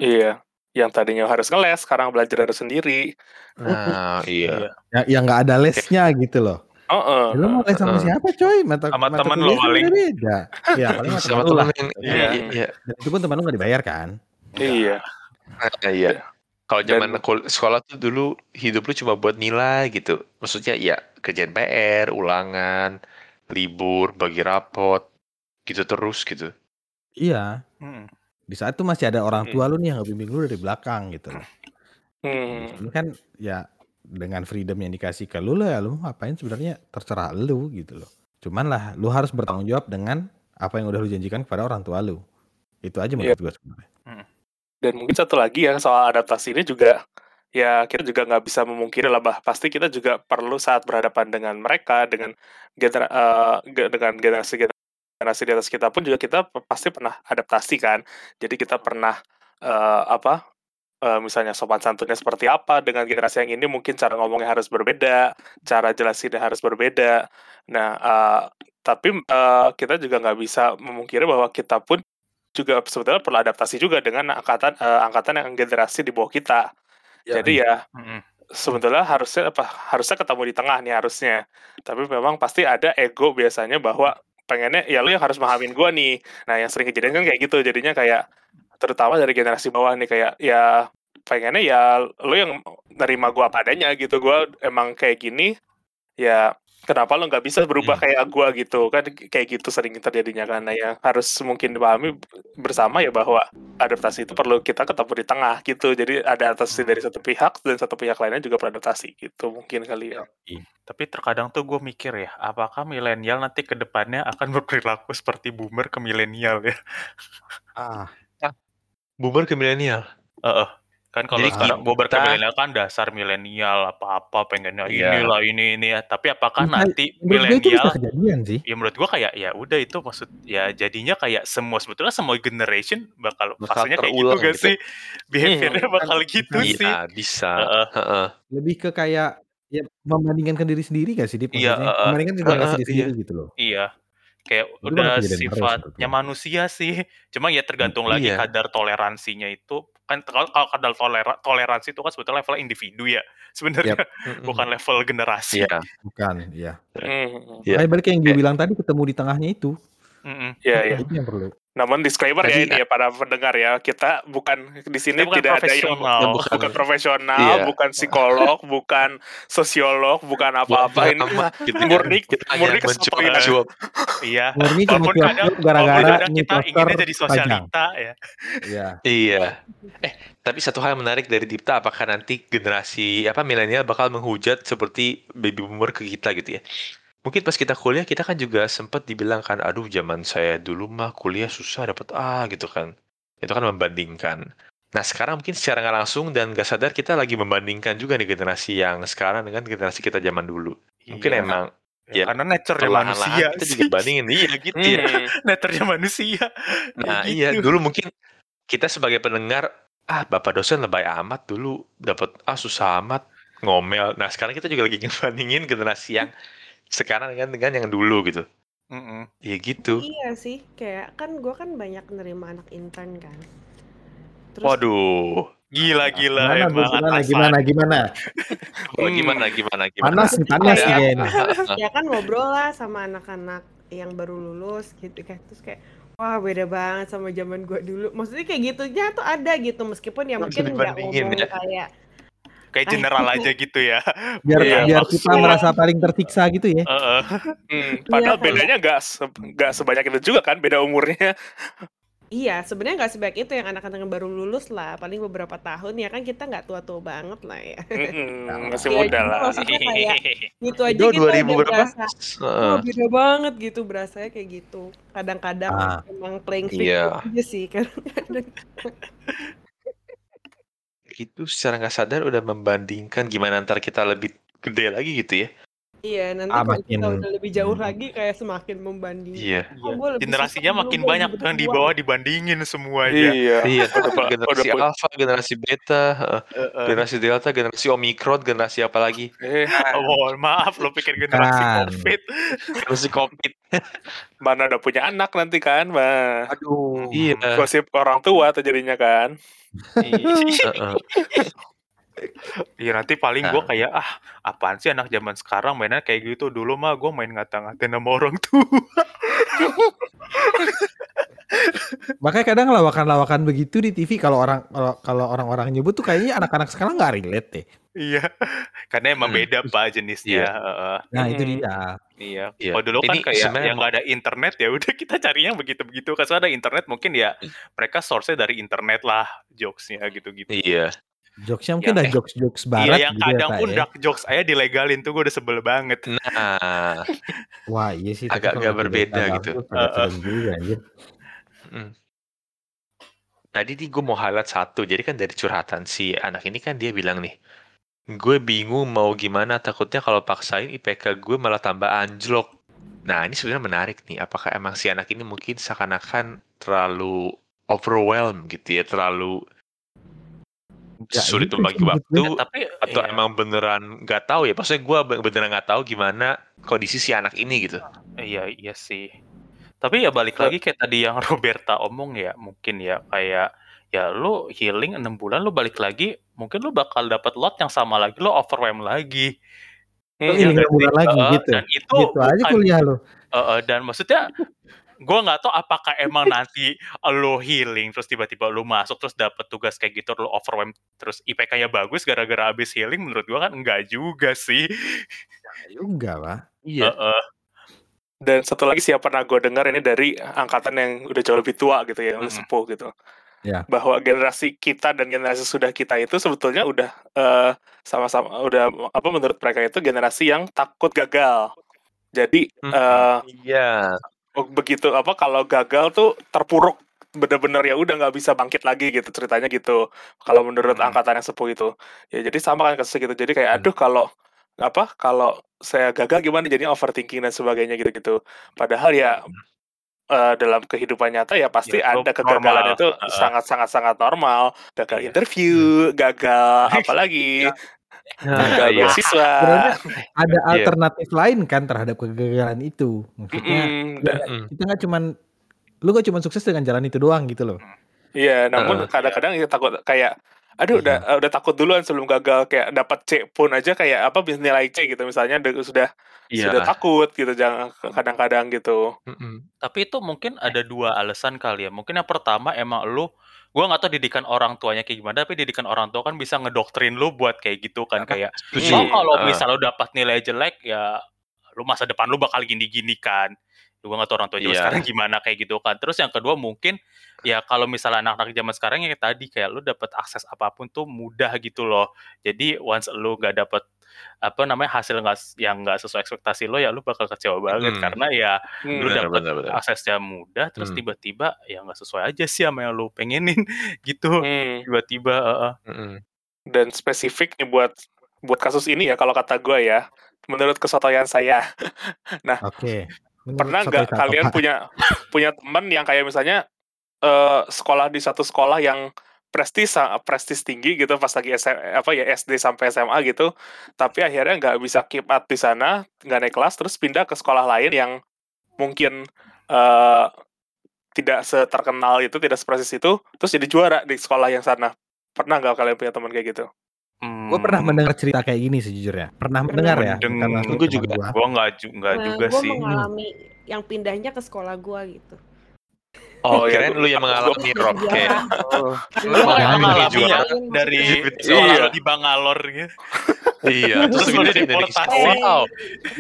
iya yang tadinya harus ngeles sekarang belajar harus sendiri Nah, iya. Ya yang nggak ada lesnya gitu loh. Oh Ya, lu mau les sama Heeh. siapa coy? Mata Sama mata temen kan paling. beda. Ya paling sama Sama temen lu lah. temen yang Iya. iya, iya. Dan itu pun teman lu nggak dibayar kan? iya Nah, iya. Kalau zaman sekolah tuh dulu hidup lu cuma buat nilai gitu. Maksudnya ya kerjaan PR, ulangan, libur, bagi rapot, gitu terus gitu. Iya. Mm-mm. Di saat itu masih ada orang tua lu nih yang ngebimbing lu dari belakang gitu. Hmm, kan ya dengan freedom yang dikasih ke lu lah, lu ngapain sebenarnya terserah lu gitu loh. Cuman lah lu harus bertanggung jawab dengan apa yang udah lu janjikan kepada orang tua lu. Itu aja menurut gua sebenarnya. Dan mungkin satu lagi ya soal adaptasi ini juga ya kita juga nggak bisa memungkiri lah bah pasti kita juga perlu saat berhadapan dengan mereka dengan genera ge dengan generasi generasi di atas kita pun juga kita pasti pernah adaptasi kan. Jadi kita pernah, eee, apa, eee, misalnya sopan santunnya seperti apa dengan generasi yang ini mungkin cara ngomongnya harus berbeda, cara jelasinnya harus berbeda. Nah, eee, tapi, eee, kita juga nggak bisa memungkiri bahwa kita pun juga sebetulnya perlu adaptasi juga dengan angkatan, eee, angkatan yang generasi di bawah kita. Ya, Jadi ya Mhm. sebetulnya harusnya apa, harusnya ketemu di tengah nih harusnya. Tapi memang pasti ada ego biasanya bahwa pengennya, "Ya lu yang harus pahamin gua nih." Nah yang sering kejadian kan kayak gitu, jadinya kayak terutama dari generasi bawah nih kayak ya pengennya ya lu yang nerima gua apa adanya gitu, gua emang kayak gini, ya kenapa lu nggak bisa berubah Hmm. kayak gua gitu, kan kayak gitu sering terjadinya. Nah yang harus mungkin dipahami bersama ya bahwa adaptasi itu perlu kita ketemu di tengah gitu. Jadi ada adaptasi dari satu pihak dan satu pihak lainnya juga beradaptasi gitu mungkin kali ya. Tapi terkadang tuh gue mikir ya, apakah milenial nanti ke depannya akan berperilaku seperti boomer ke milenial ya? Ah, Boomer ke milenial. Heeh. Kan kalau Jadi sekarang boomer ke milenial kan dasar milenial apa-apa pengennya Iya. inilah ini ini ya. Tapi apakah Bisa- nanti milenial kejadian sih. ya menurut gua kayak ya udah itu maksud ya jadinya kayak semua sebetulnya semua generation bakal fasenya kayak gitu gak gitu. sih? Behaviornya Hmm. bakal gitu sih. Iya, bisa. Heeh. Heeh. Lebih ke kayak ya membandingkan diri sendiri gak sih Dip? Iya, Maksudnya heeh. membandingkan diri iya. sendiri gitu loh. Iya. Kayak Itu udah sifatnya manusia sih. Cuma ya tergantung lagi Iya. kadar toleransinya itu. Kan kalau kalau kadar tolera, toleransi itu kan sebetulnya level individu ya. Sebenarnya Mhm. bukan level generasi. Iya. Bukan, iya. Hmm. Iya. Makanya balik yang gue Kayak- bilang tadi ketemu di tengahnya itu. Mm-mm. Iya, iya. Itu yang perlu. Namun disclaimer ya Tadi- ini ya para pendengar ya, kita bukan di sini Kita bukan tidak ada yang bukan, bukan- profesional, Iya. bukan psikolog, bukan sosiolog, bukan apa-apa ini gitu kan. murni Kita murni cuap. Iya. Murni cuma Walaupun cuap kadang, gara-gara kita inginnya jadi panjang. sosialita ya. Iya. Iya. Eh, tapi satu hal yang menarik dari Dipta, apakah nanti generasi apa milenial bakal menghujat seperti baby boomer ke kita gitu ya? Mungkin pas kita kuliah kita kan juga sempat dibilang kan, aduh zaman saya dulu mah kuliah susah dapat A gitu kan. Itu kan membandingkan. Nah sekarang mungkin secara nggak langsung dan nggak sadar kita lagi membandingkan juga nih generasi yang sekarang dengan generasi kita zaman dulu. Mungkin Iya. emang Ya, ya, karena nature-nya perlahan-lahan manusia kita sih. juga bandingin, iya gitu ya. Hmm. nature-nya manusia. Kayak Nah iya gitu. dulu mungkin kita sebagai pendengar ah bapak dosen lebay amat dulu dapat ah susah amat ngomel. Nah sekarang kita juga lagi ngebandingin generasi yang sekarang dengan dengan yang dulu gitu. Mm-mm. Ya gitu. Iya sih, kayak kan gue kan banyak nerima anak intern kan. Terus Waduh. Gila-gila Gimana, emang Bu? Gimana, gimana, gimana? Oh, gimana gimana gimana. Panas panas kayaknya. apa? ya kan ngobrol lah sama anak-anak yang baru lulus gitu kan. Terus kayak wah beda banget sama zaman gue dulu. Maksudnya kayak gitu ya tuh ada gitu meskipun ya mungkin nggak ngomong ya. kayak Kayak general aja gitu ya. Biar Iya, biar maksud- kita merasa paling tersiksa gitu ya. Heeh. Hmm, padahal kan. bedanya nggak se- nggak sebanyak itu juga kan beda umurnya. Iya, sebenarnya nggak sebaik itu yang anak-anak yang baru lulus lah, paling beberapa tahun ya kan kita nggak tua-tua banget lah ya. Mm-mm, masih Iya, muda lah. maksudnya kayak gitu aja Itu kita 2000 udah berapa? berasa, Heeh. wah beda banget gitu berasanya kayak gitu. Kadang-kadang Ah. emang playing victim Iya. aja sih kadang-kadang. Itu secara nggak sadar udah membandingkan gimana ntar kita lebih gede lagi gitu ya. Iya, nanti Ah, kalau kita makin- udah lebih jauh hmm. lagi kayak semakin membanding. Iya. Oh, lebih Generasinya makin banyak tuh yang di bawah dibandingin semuanya. Iya. Iya, generasi alpha, generasi beta, heeh. Heeh. generasi delta, generasi omikron, generasi apa lagi? Eh, Oh, mohon maaf lo pikir generasi Kan. covid. Generasi covid. mana udah punya anak nanti kan, mah. Aduh. Iya. Gosip orang tua tuh jadinya kan. Iya nanti paling gue Nah. kayak ah apaan sih anak zaman sekarang mainnya kayak gitu dulu mah gue main ngata-ngatain sama orang tua. Makanya kadang lawakan-lawakan begitu di TV kalau orang kalau kalau orang-orang nyebut tuh kayaknya anak-anak sekarang nggak relate deh. iya. Karena emang Hmm. beda pak jenisnya. Iya. Heeh. Nah itu Hmm. dia. Iya. Iya. Kalau dulu kan Ini kayak sebenarnya yang nggak ada internet ya udah kita cari yang begitu-begitu. Kan ada internet mungkin ya mereka source-nya dari internet lah jokesnya gitu-gitu. Iya. Jokesnya mungkin Yang- udah jokes-jokes Iya barat yang gitu ya, kadang Pak, pun ya. dark jokes aja dilegalin tuh gue udah sebel banget. Nah, Wah iya sih. tapi Agak-agak berbeda gitu. serem juga anjir. mm. tadi nih gue mau highlight satu. Jadi kan dari curhatan si anak ini kan dia bilang nih, gue bingung mau gimana takutnya kalau paksain IPK gue malah tambah anjlok. Nah ini sebenarnya menarik nih. Apakah emang si anak ini mungkin seakan-akan terlalu overwhelmed gitu ya, terlalu Ya, sulit membagi waktu gue. tapi atau iya. emang beneran nggak tahu ya? Maksudnya gue beneran nggak tahu gimana kondisi si anak ini gitu. Iya, iya sih. Tapi ya balik lagi kayak tadi yang Roberta omong ya, mungkin ya kayak ya lu healing 6 bulan lu balik lagi, mungkin lu bakal dapat lot yang sama lagi, lu overwhelm lagi. Iya nggak enam bulan lagi Heeh, gitu. dan itu Gitu aja kuliah lu. Heeh, dan maksudnya gua nggak tahu apakah emang nanti lu healing terus tiba-tiba lu masuk terus dapet tugas kayak gitu lu overwhelm terus IPK-nya bagus gara-gara abis healing menurut gua kan enggak juga sih. Juga, Pak. Iya. Heeh. Dan satu lagi sih yang pernah gue dengar ini dari angkatan yang udah jauh lebih tua gitu ya, udah Mm-mm. sepuh gitu. Ya. Bahwa generasi kita dan generasi sudah kita itu sebetulnya udah eh, sama-sama udah apa menurut mereka itu generasi yang takut gagal. Jadi Mm-mm. eh, Iya. Begitu apa kalau gagal tuh terpuruk bener-bener ya udah nggak bisa bangkit lagi gitu ceritanya gitu kalau menurut Hmm. angkatan yang sepuh itu ya jadi sama kan kasusnya gitu jadi kayak Hmm. aduh kalau apa kalau saya gagal gimana jadi overthinking dan sebagainya gitu-gitu padahal ya eh, dalam kehidupan nyata ya pasti Ya, ada kegagalan normal. itu Heeh. sangat sangat sangat normal gagal Iya. interview gagal apalagi gagal iya. Sebenarnya ada Iya. alternatif lain kan terhadap kegagalan itu. Maksudnya Mm-mm, ya, Mm. kita nggak cuman lu gak cuman sukses dengan jalan itu doang gitu loh. Iya, namun kadang-kadang ya takut kayak aduh udah udah takut duluan sebelum gagal kayak dapat C pun aja kayak apa bisa nilai C gitu misalnya sudah Iya. sudah takut gitu jangan kadang-kadang gitu. Mm-mm. Tapi itu mungkin ada dua alasan kali ya. Mungkin yang pertama emang lu gua nggak tahu didikan orang tuanya kayak gimana, tapi didikan orang tua kan bisa ngedoktrin lu buat kayak gitu kan kayak oh kalau misal lu dapat nilai jelek ya lu masa depan lu bakal gini-gini kan. Gua nggak tahu orang tua zaman Iya. sekarang gimana kayak gitu kan. Terus yang kedua mungkin ya kalau misalnya anak-anak zaman sekarang yang tadi kayak lu dapat akses apa pun tuh mudah gitu loh. Jadi once lu nggak dapat apa namanya hasil nggak yang nggak sesuai ekspektasi lo ya lu bakal kecewa banget Hmm. karena ya Hmm. lu Benar, dapat benar, benar. aksesnya mudah terus Hmm. tiba-tiba ya nggak sesuai aja sih sama yang lu pengenin gitu Hmm. tiba-tiba heeh. Mm-mm. Dan spesifik nih buat buat kasus ini ya kalau kata gue ya menurut kesotoyan saya Oke. Menurut pernah nggak kalian punya punya teman yang kayak misalnya eh, sekolah di satu sekolah yang prestis prestis tinggi gitu pas lagi SM, apa ya SD sampai SMA gitu tapi akhirnya nggak bisa keep up di sana nggak naik kelas terus pindah ke sekolah lain yang mungkin eh, tidak seterkenal itu tidak seprestis itu terus jadi juara di sekolah yang sana pernah nggak kalian punya teman kayak gitu Hmm, Gue pernah mendengar cerita kayak gini sejujurnya. Pernah mendengar ya. Gua teman juga. gua. gua nggak ju- nggak Nah, juga gue sih mengalami yang pindahnya ke sekolah gua gitu. Oh, Oh, ya, keren lu yang mengalami rock kayak oh. Lu mengalaminya juara. dari Iya. di Bangalor gitu. Iya, terus Terus lu deportasi. Wow,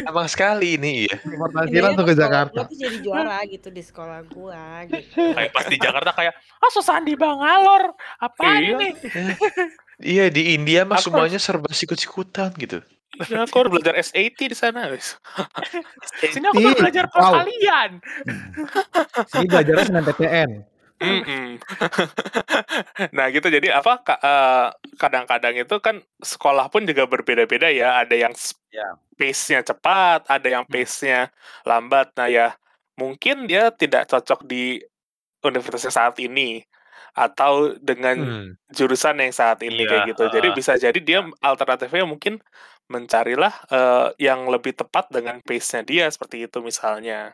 abang sekali ini ya. Deportasi Pindahnya langsung ke Jakarta. Tuh jadi juara gitu di sekolah gua gitu. Kayak pas di Jakarta kayak ah susahan di Bangalor. Apa Iya. ini? Iya di India mah semuanya serba sikut-sikutan gitu. Ya, aku harus belajar SAT di sana wis. Sini aku mau belajar Wow. perkalian. Sini belajarnya dengan PTN. Mm-mm. nah gitu jadi apa eh, kadang-kadang itu kan sekolah pun juga berbeda-beda ya ada yang Ya. pace-nya cepat ada yang Hmm. pace-nya lambat nah ya mungkin dia tidak cocok di universitas yang saat ini atau dengan Hmm. jurusan yang saat ini Iya, kayak gitu jadi bisa jadi dia alternatifnya mungkin mencarilah eh, yang lebih tepat dengan pace-nya dia seperti itu misalnya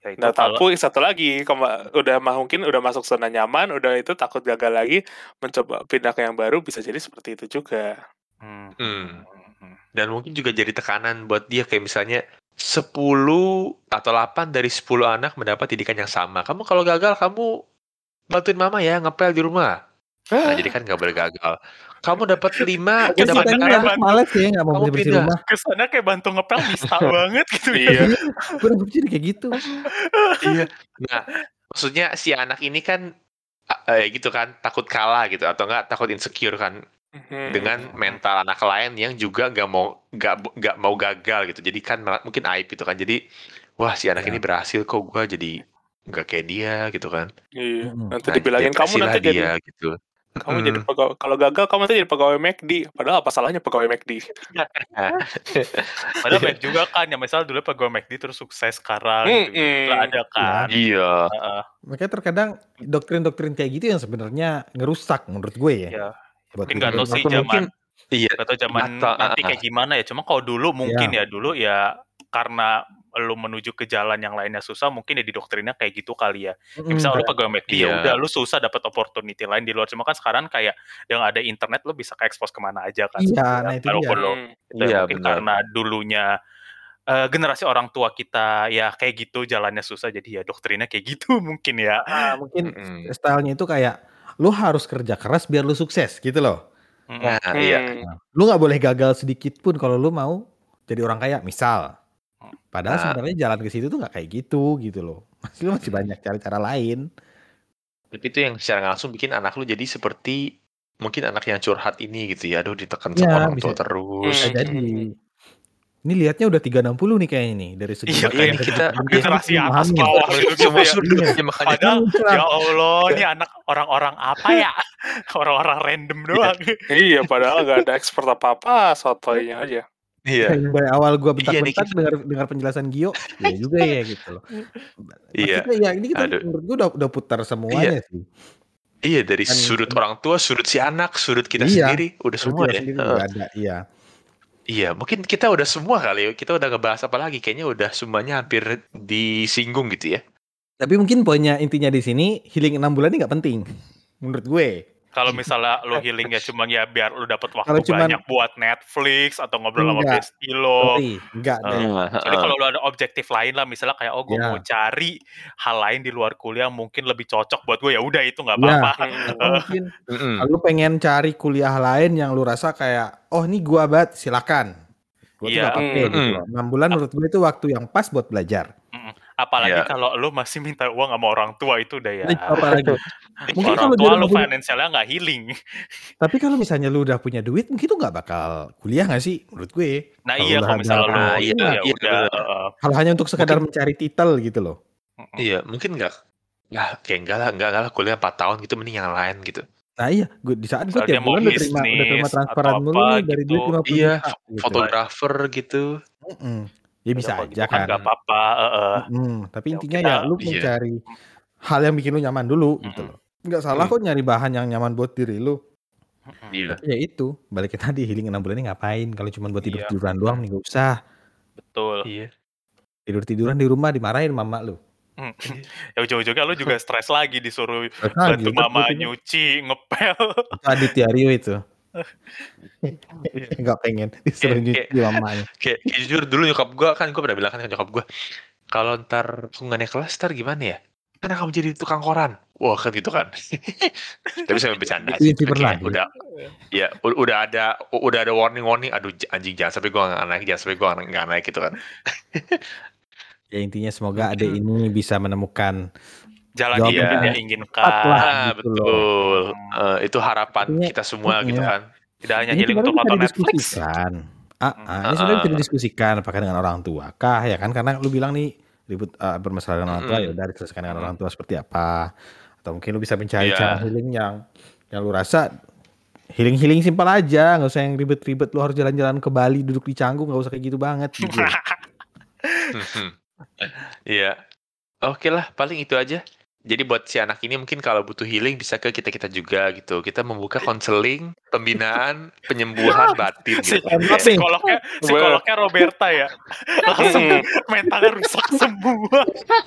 Ya, itu Nah, kalau- tapi satu lagi, kema- udah mah mungkin udah masuk zona nyaman, udah itu takut gagal lagi, mencoba pindah ke yang baru bisa jadi seperti itu juga. Hmm. Hmm. Hmm. Dan mungkin juga jadi tekanan buat dia kayak misalnya 10 atau 8 dari 10 anak mendapat didikan yang sama. Kamu kalau gagal kamu bantuin mama ya ngepel di rumah. Nah, jadi kan nggak boleh gagal. Kamu dapat 5, Terus dapat merah. males ya nggak mau Kamu pindah. rumah. Kesannya kayak bantu ngepel bisa banget gitu. Iya. Gue udah jadi kayak gitu. Iya. Nah, maksudnya si anak ini kan eh, gitu kan takut kalah gitu atau enggak takut insecure kan Mhm. dengan mental anak lain yang juga nggak mau nggak nggak mau gagal gitu. Jadi kan mungkin aib gitu kan. Jadi wah si anak Ya. ini berhasil kok gua jadi nggak kayak dia gitu kan. Iya, nanti Nah, dibilangin kamu depresi lah nanti jadi dia gitu. Kamu Mm. jadi pegawai kalau gagal kamu nanti jadi pegawai McD. Padahal apa salahnya pegawai McD? Padahal banyak juga kan yang misal dulu pegawai McD terus sukses sekarang gitu. Mm-mm. Nggak ada kan. Iya. Heeh, Makanya terkadang doktrin-doktrin kayak gitu yang sebenarnya ngerusak menurut gue ya. Iya. Buat Mungkin nggak tahu hidup. sih Atau zaman mungkin iya. nggak tahu zaman Mata- nanti ah, kayak gimana ya. Cuma kalau dulu mungkin ya dulu ya karena lu menuju ke jalan yang lainnya susah mungkin ya di doktrinnya kayak gitu kali ya. Ya, misal lu pegawai ya Iya. udah lu susah dapat opportunity lain di luar cuma kan sekarang kayak yang ada internet lu bisa ke expose ke mana aja kan Iya, sebenarnya. nah itu Walaupun dia. lu Hmm. Gitu ya, Iya, mungkin benar. karena dulunya eh, generasi orang tua kita ya kayak gitu jalannya susah jadi ya doktrinnya kayak gitu mungkin ya. Ah, mungkin Mm-mm. stylenya itu kayak lu harus kerja keras biar lu sukses gitu loh. Mm-mm. Nah, iya. Hmm. Lu nggak boleh gagal sedikit pun kalau lu mau jadi orang kaya misal. Padahal Nah. sebenarnya jalan ke situ tuh nggak kayak gitu gitu loh. Masih lu masih banyak cara-cara lain. Tapi itu yang secara langsung bikin anak lu jadi seperti mungkin anak yang curhat ini gitu ya. Aduh ditekan Iya, sama orang bisa- tua terus. Bisa Hmm. jadi. Ini lihatnya udah 360 nih kayaknya nih dari segi Iya, dari kita- segi generasi atas bawah gitu Semua ya. sudut Iya. ya makanya. Padahal Muncrat. ya Allah ini anak orang-orang apa ya? Orang-orang random doang. Iya, padahal nggak ada expert apa-apa, sotoynya aja. Iya. Dari awal gua Iya, bentak-bentak kita- dengar dengar penjelasan Gio, ya juga ya gitu loh. Iya. Maksudnya ya ini kita Aduh. menurut gua udah udah putar semuanya sih. Iya dari Kan- sudut orang tua, sudut si anak, sudut kita Iya, sendiri, udah semua ya. sendiri juga ada, iya. Iya, mungkin kita udah semua kali. ya. Kita udah ngebahas apa lagi? Kayaknya udah semuanya hampir disinggung gitu ya. Tapi mungkin poinnya intinya di sini healing enam bulan ini nggak penting menurut gue. Kalau misalnya lu healing ya cuma ya biar lu dapat waktu Kalau cuman- banyak buat Netflix atau ngobrol sama bestie lo. Enggak deh. Jadi kalau lu ada objektif lain lah, misalnya kayak oh gue Ya. mau cari hal lain di luar kuliah mungkin lebih cocok buat gue ya udah itu nggak Ya. apa-apa. Hmm. Atau mungkin lu pengen cari kuliah lain yang lu rasa kayak oh ini gua banget silakan. Gua tuh Iya. nggak pakai gitu Mm-mm. loh. 6 bulan menurut gue itu waktu yang pas buat belajar. Apalagi Ya. kalau lu masih minta uang sama orang tua itu udah ya. Ini apa lagi? Mungkin orang kalau tua punya- finansialnya nggak healing. Tapi kalau misalnya lu udah punya duit, mungkin lu nggak bakal kuliah nggak sih menurut gue? Nah Kalau iya kalau misalnya lu itu iya, ya iya, udah. Kalau hanya untuk sekadar mencari titel gitu loh. Iya, mungkin nggak. Nah, kayak enggak lah, enggak lah kuliah 4 tahun gitu mending yang lain gitu. Nah iya, gue di saat gue tiap mau bulan udah terima udah terima transferan apa nih dari gitu. duit 50 Iya, juta gitu. Fotografer gitu. Mm-mm. Ya bisa kalau aja gitu kan. nggak apa-apa. uh, uh. Mm, tapi Ya, intinya kita- ya lu iya. mencari hal yang bikin lu nyaman dulu gitu Mm-mm. loh. Nggak salah Mm. kok nyari bahan yang nyaman buat diri lu. Iya. Ya itu, balik ke tadi healing 6 bulan ini ngapain? Kalau cuma buat Iya. tidur-tiduran doang nih gak usah. Betul. Iya. Tidur-tiduran di rumah dimarahin mama lu. Ya ujung-ujungnya lu juga stres lagi disuruh bantu terus mama nyuci, ngepel. Aditya Rio itu. Nggak pengen disuruh nyuci mamanya. Kayak kayak jujur dulu nyokap gua kan gua pernah bilang kan nyokap gua, kalau ntar naik kelas ntar gimana ya? Kan kamu jadi tukang koran. Wah kan gitu kan. Tapi saya bercanda Itu sih. Kayak lagi. Udah, ya udah ada udah ada warning warning. Aduh anjing jangan sampai gua nggak naik, jangan sampai gua nggak naik gitu kan. Ya intinya semoga adek ini bisa menemukan Jalan yang dia inginkan. Lah, Ah gitu loh. betul. Eh, itu harapan Artinya- kita semua Mm, gitu iya. kan. Tidak hanya healing untuk bisa nonton Netflix. Ah, ah, ini Ah, sebenarnya bisa ah. didiskusikan apakah dengan orang tua kah ya kan karena lu bilang nih ribut ah, bermasalah dengan orang tua Mm-mm. ya udah diselesaikan dengan Mm. orang tua seperti apa atau mungkin lu bisa mencari Iya. cara healing yang yang lu rasa healing healing simpel aja nggak usah yang ribet-ribet lu harus jalan-jalan ke Bali duduk di canggung nggak usah kayak gitu banget gitu. Mhm. Iya. Oke lah, paling itu aja. Jadi buat si anak ini mungkin kalau butuh healing bisa ke kita-kita juga gitu. Kita membuka konseling, pembinaan, penyembuhan batin gitu. Psikolognya, psikolognya Roberta ya. Langsung Mm. mentalnya rusak semua.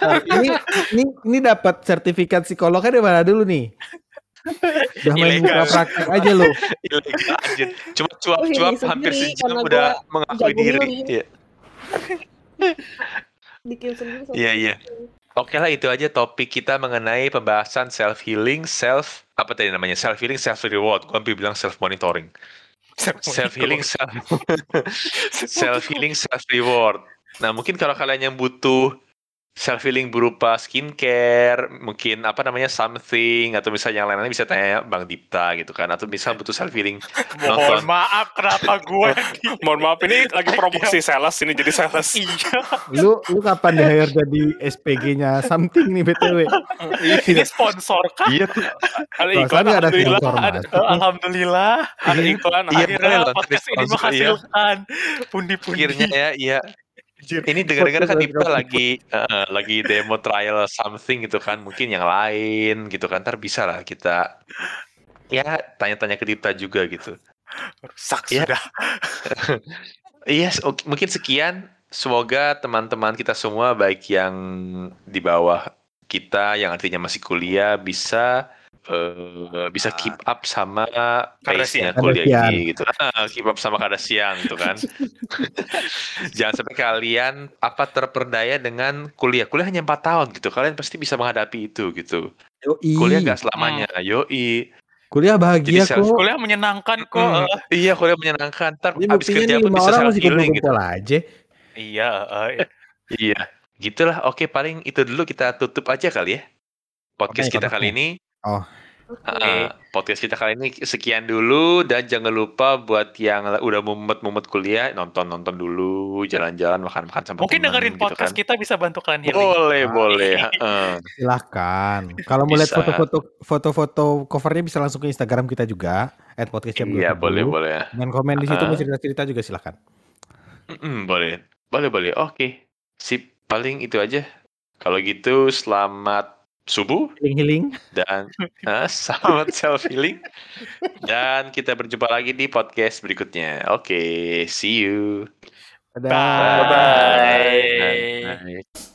Nah, ini ini ini dapat sertifikat psikolognya dari mana dulu nih? Udah main Ilegal. buka praktek aja lo. Ilegal anjir. Cuma Oh, cuap-cuap hampir sejam udah mengakui diri. Iya. bikin sendiri Iya, iya. Oke lah itu aja topik kita mengenai pembahasan self healing, self apa tadi namanya self healing, self reward. Gue hampir bilang self monitoring. Self healing, self self healing, self reward. Nah mungkin kalau kalian yang butuh self healing berupa skincare, mungkin apa namanya something atau misalnya yang lain-lain bisa tanya Bang Dipta gitu kan atau misal butuh self healing Mohon nonton maaf kenapa gue Mohon maaf ini lagi promosi sales ini jadi sales. Iya, Lu lu kapan di hire jadi SPG-nya something nih BTW? ini sponsor kah? iya tuh Ada iklan ada alhamdulillah. sponsor Ada. Alhamdulillah. ada iklan. Iya, akhirnya. boleh Akhirnya podcast ini iya. menghasilkan pundi-pundi. akhirnya ya iya ini dengar-dengar kan Dipta lagi eh, lagi demo trial something gitu kan mungkin yang lain gitu kan ntar bisa lah kita ya tanya-tanya ke Dipta juga gitu Rusak Iya. sudah. Iya, s- oke, mungkin sekian. Semoga teman-teman kita semua, baik yang di bawah kita, yang artinya masih kuliah, bisa eh, bisa keep up sama pace-nya kuliah ini gitu. Ah, keep up sama kadasian gitu kan. Jangan sampai kalian apa terperdaya dengan kuliah. Kuliah hanya 4 tahun gitu. Kalian pasti bisa menghadapi itu gitu. Yoi. Kuliah gak selamanya. Yoi. Kuliah bahagia Jadi kok. Kuliah menyenangkan kok. Mm, eh. iya, kuliah menyenangkan. Ntar Ini abis kerja pun bisa self healing gitu. aja. Iya, eh. Iya, gitulah. Oke, paling itu dulu kita tutup aja kali ya. Podcast Oke, kita kali ini. Oh. Ah, podcast kita kali ini sekian dulu dan jangan lupa buat yang udah mumet-mumet kuliah nonton-nonton dulu, jalan-jalan, makan-makan sama Mungkin temen dengerin gitu podcast kan. kita bisa bantu kalian healing. Boleh, Ah. boleh. heeh. Silahkan. Kalau mau lihat foto-foto foto-foto covernya bisa langsung ke Instagram kita juga. At podcast Jam Iya, 27. boleh, boleh. Dan komen di situ Ah. mau cerita-cerita juga silahkan. Mm-mm, boleh. Boleh, boleh. Oke. Sip, paling itu aja. Kalau gitu selamat subuh Healing-healing. dan ah, selamat self healing dan kita berjumpa lagi di podcast berikutnya. Oke, see you. Dadah. Bye. Bye.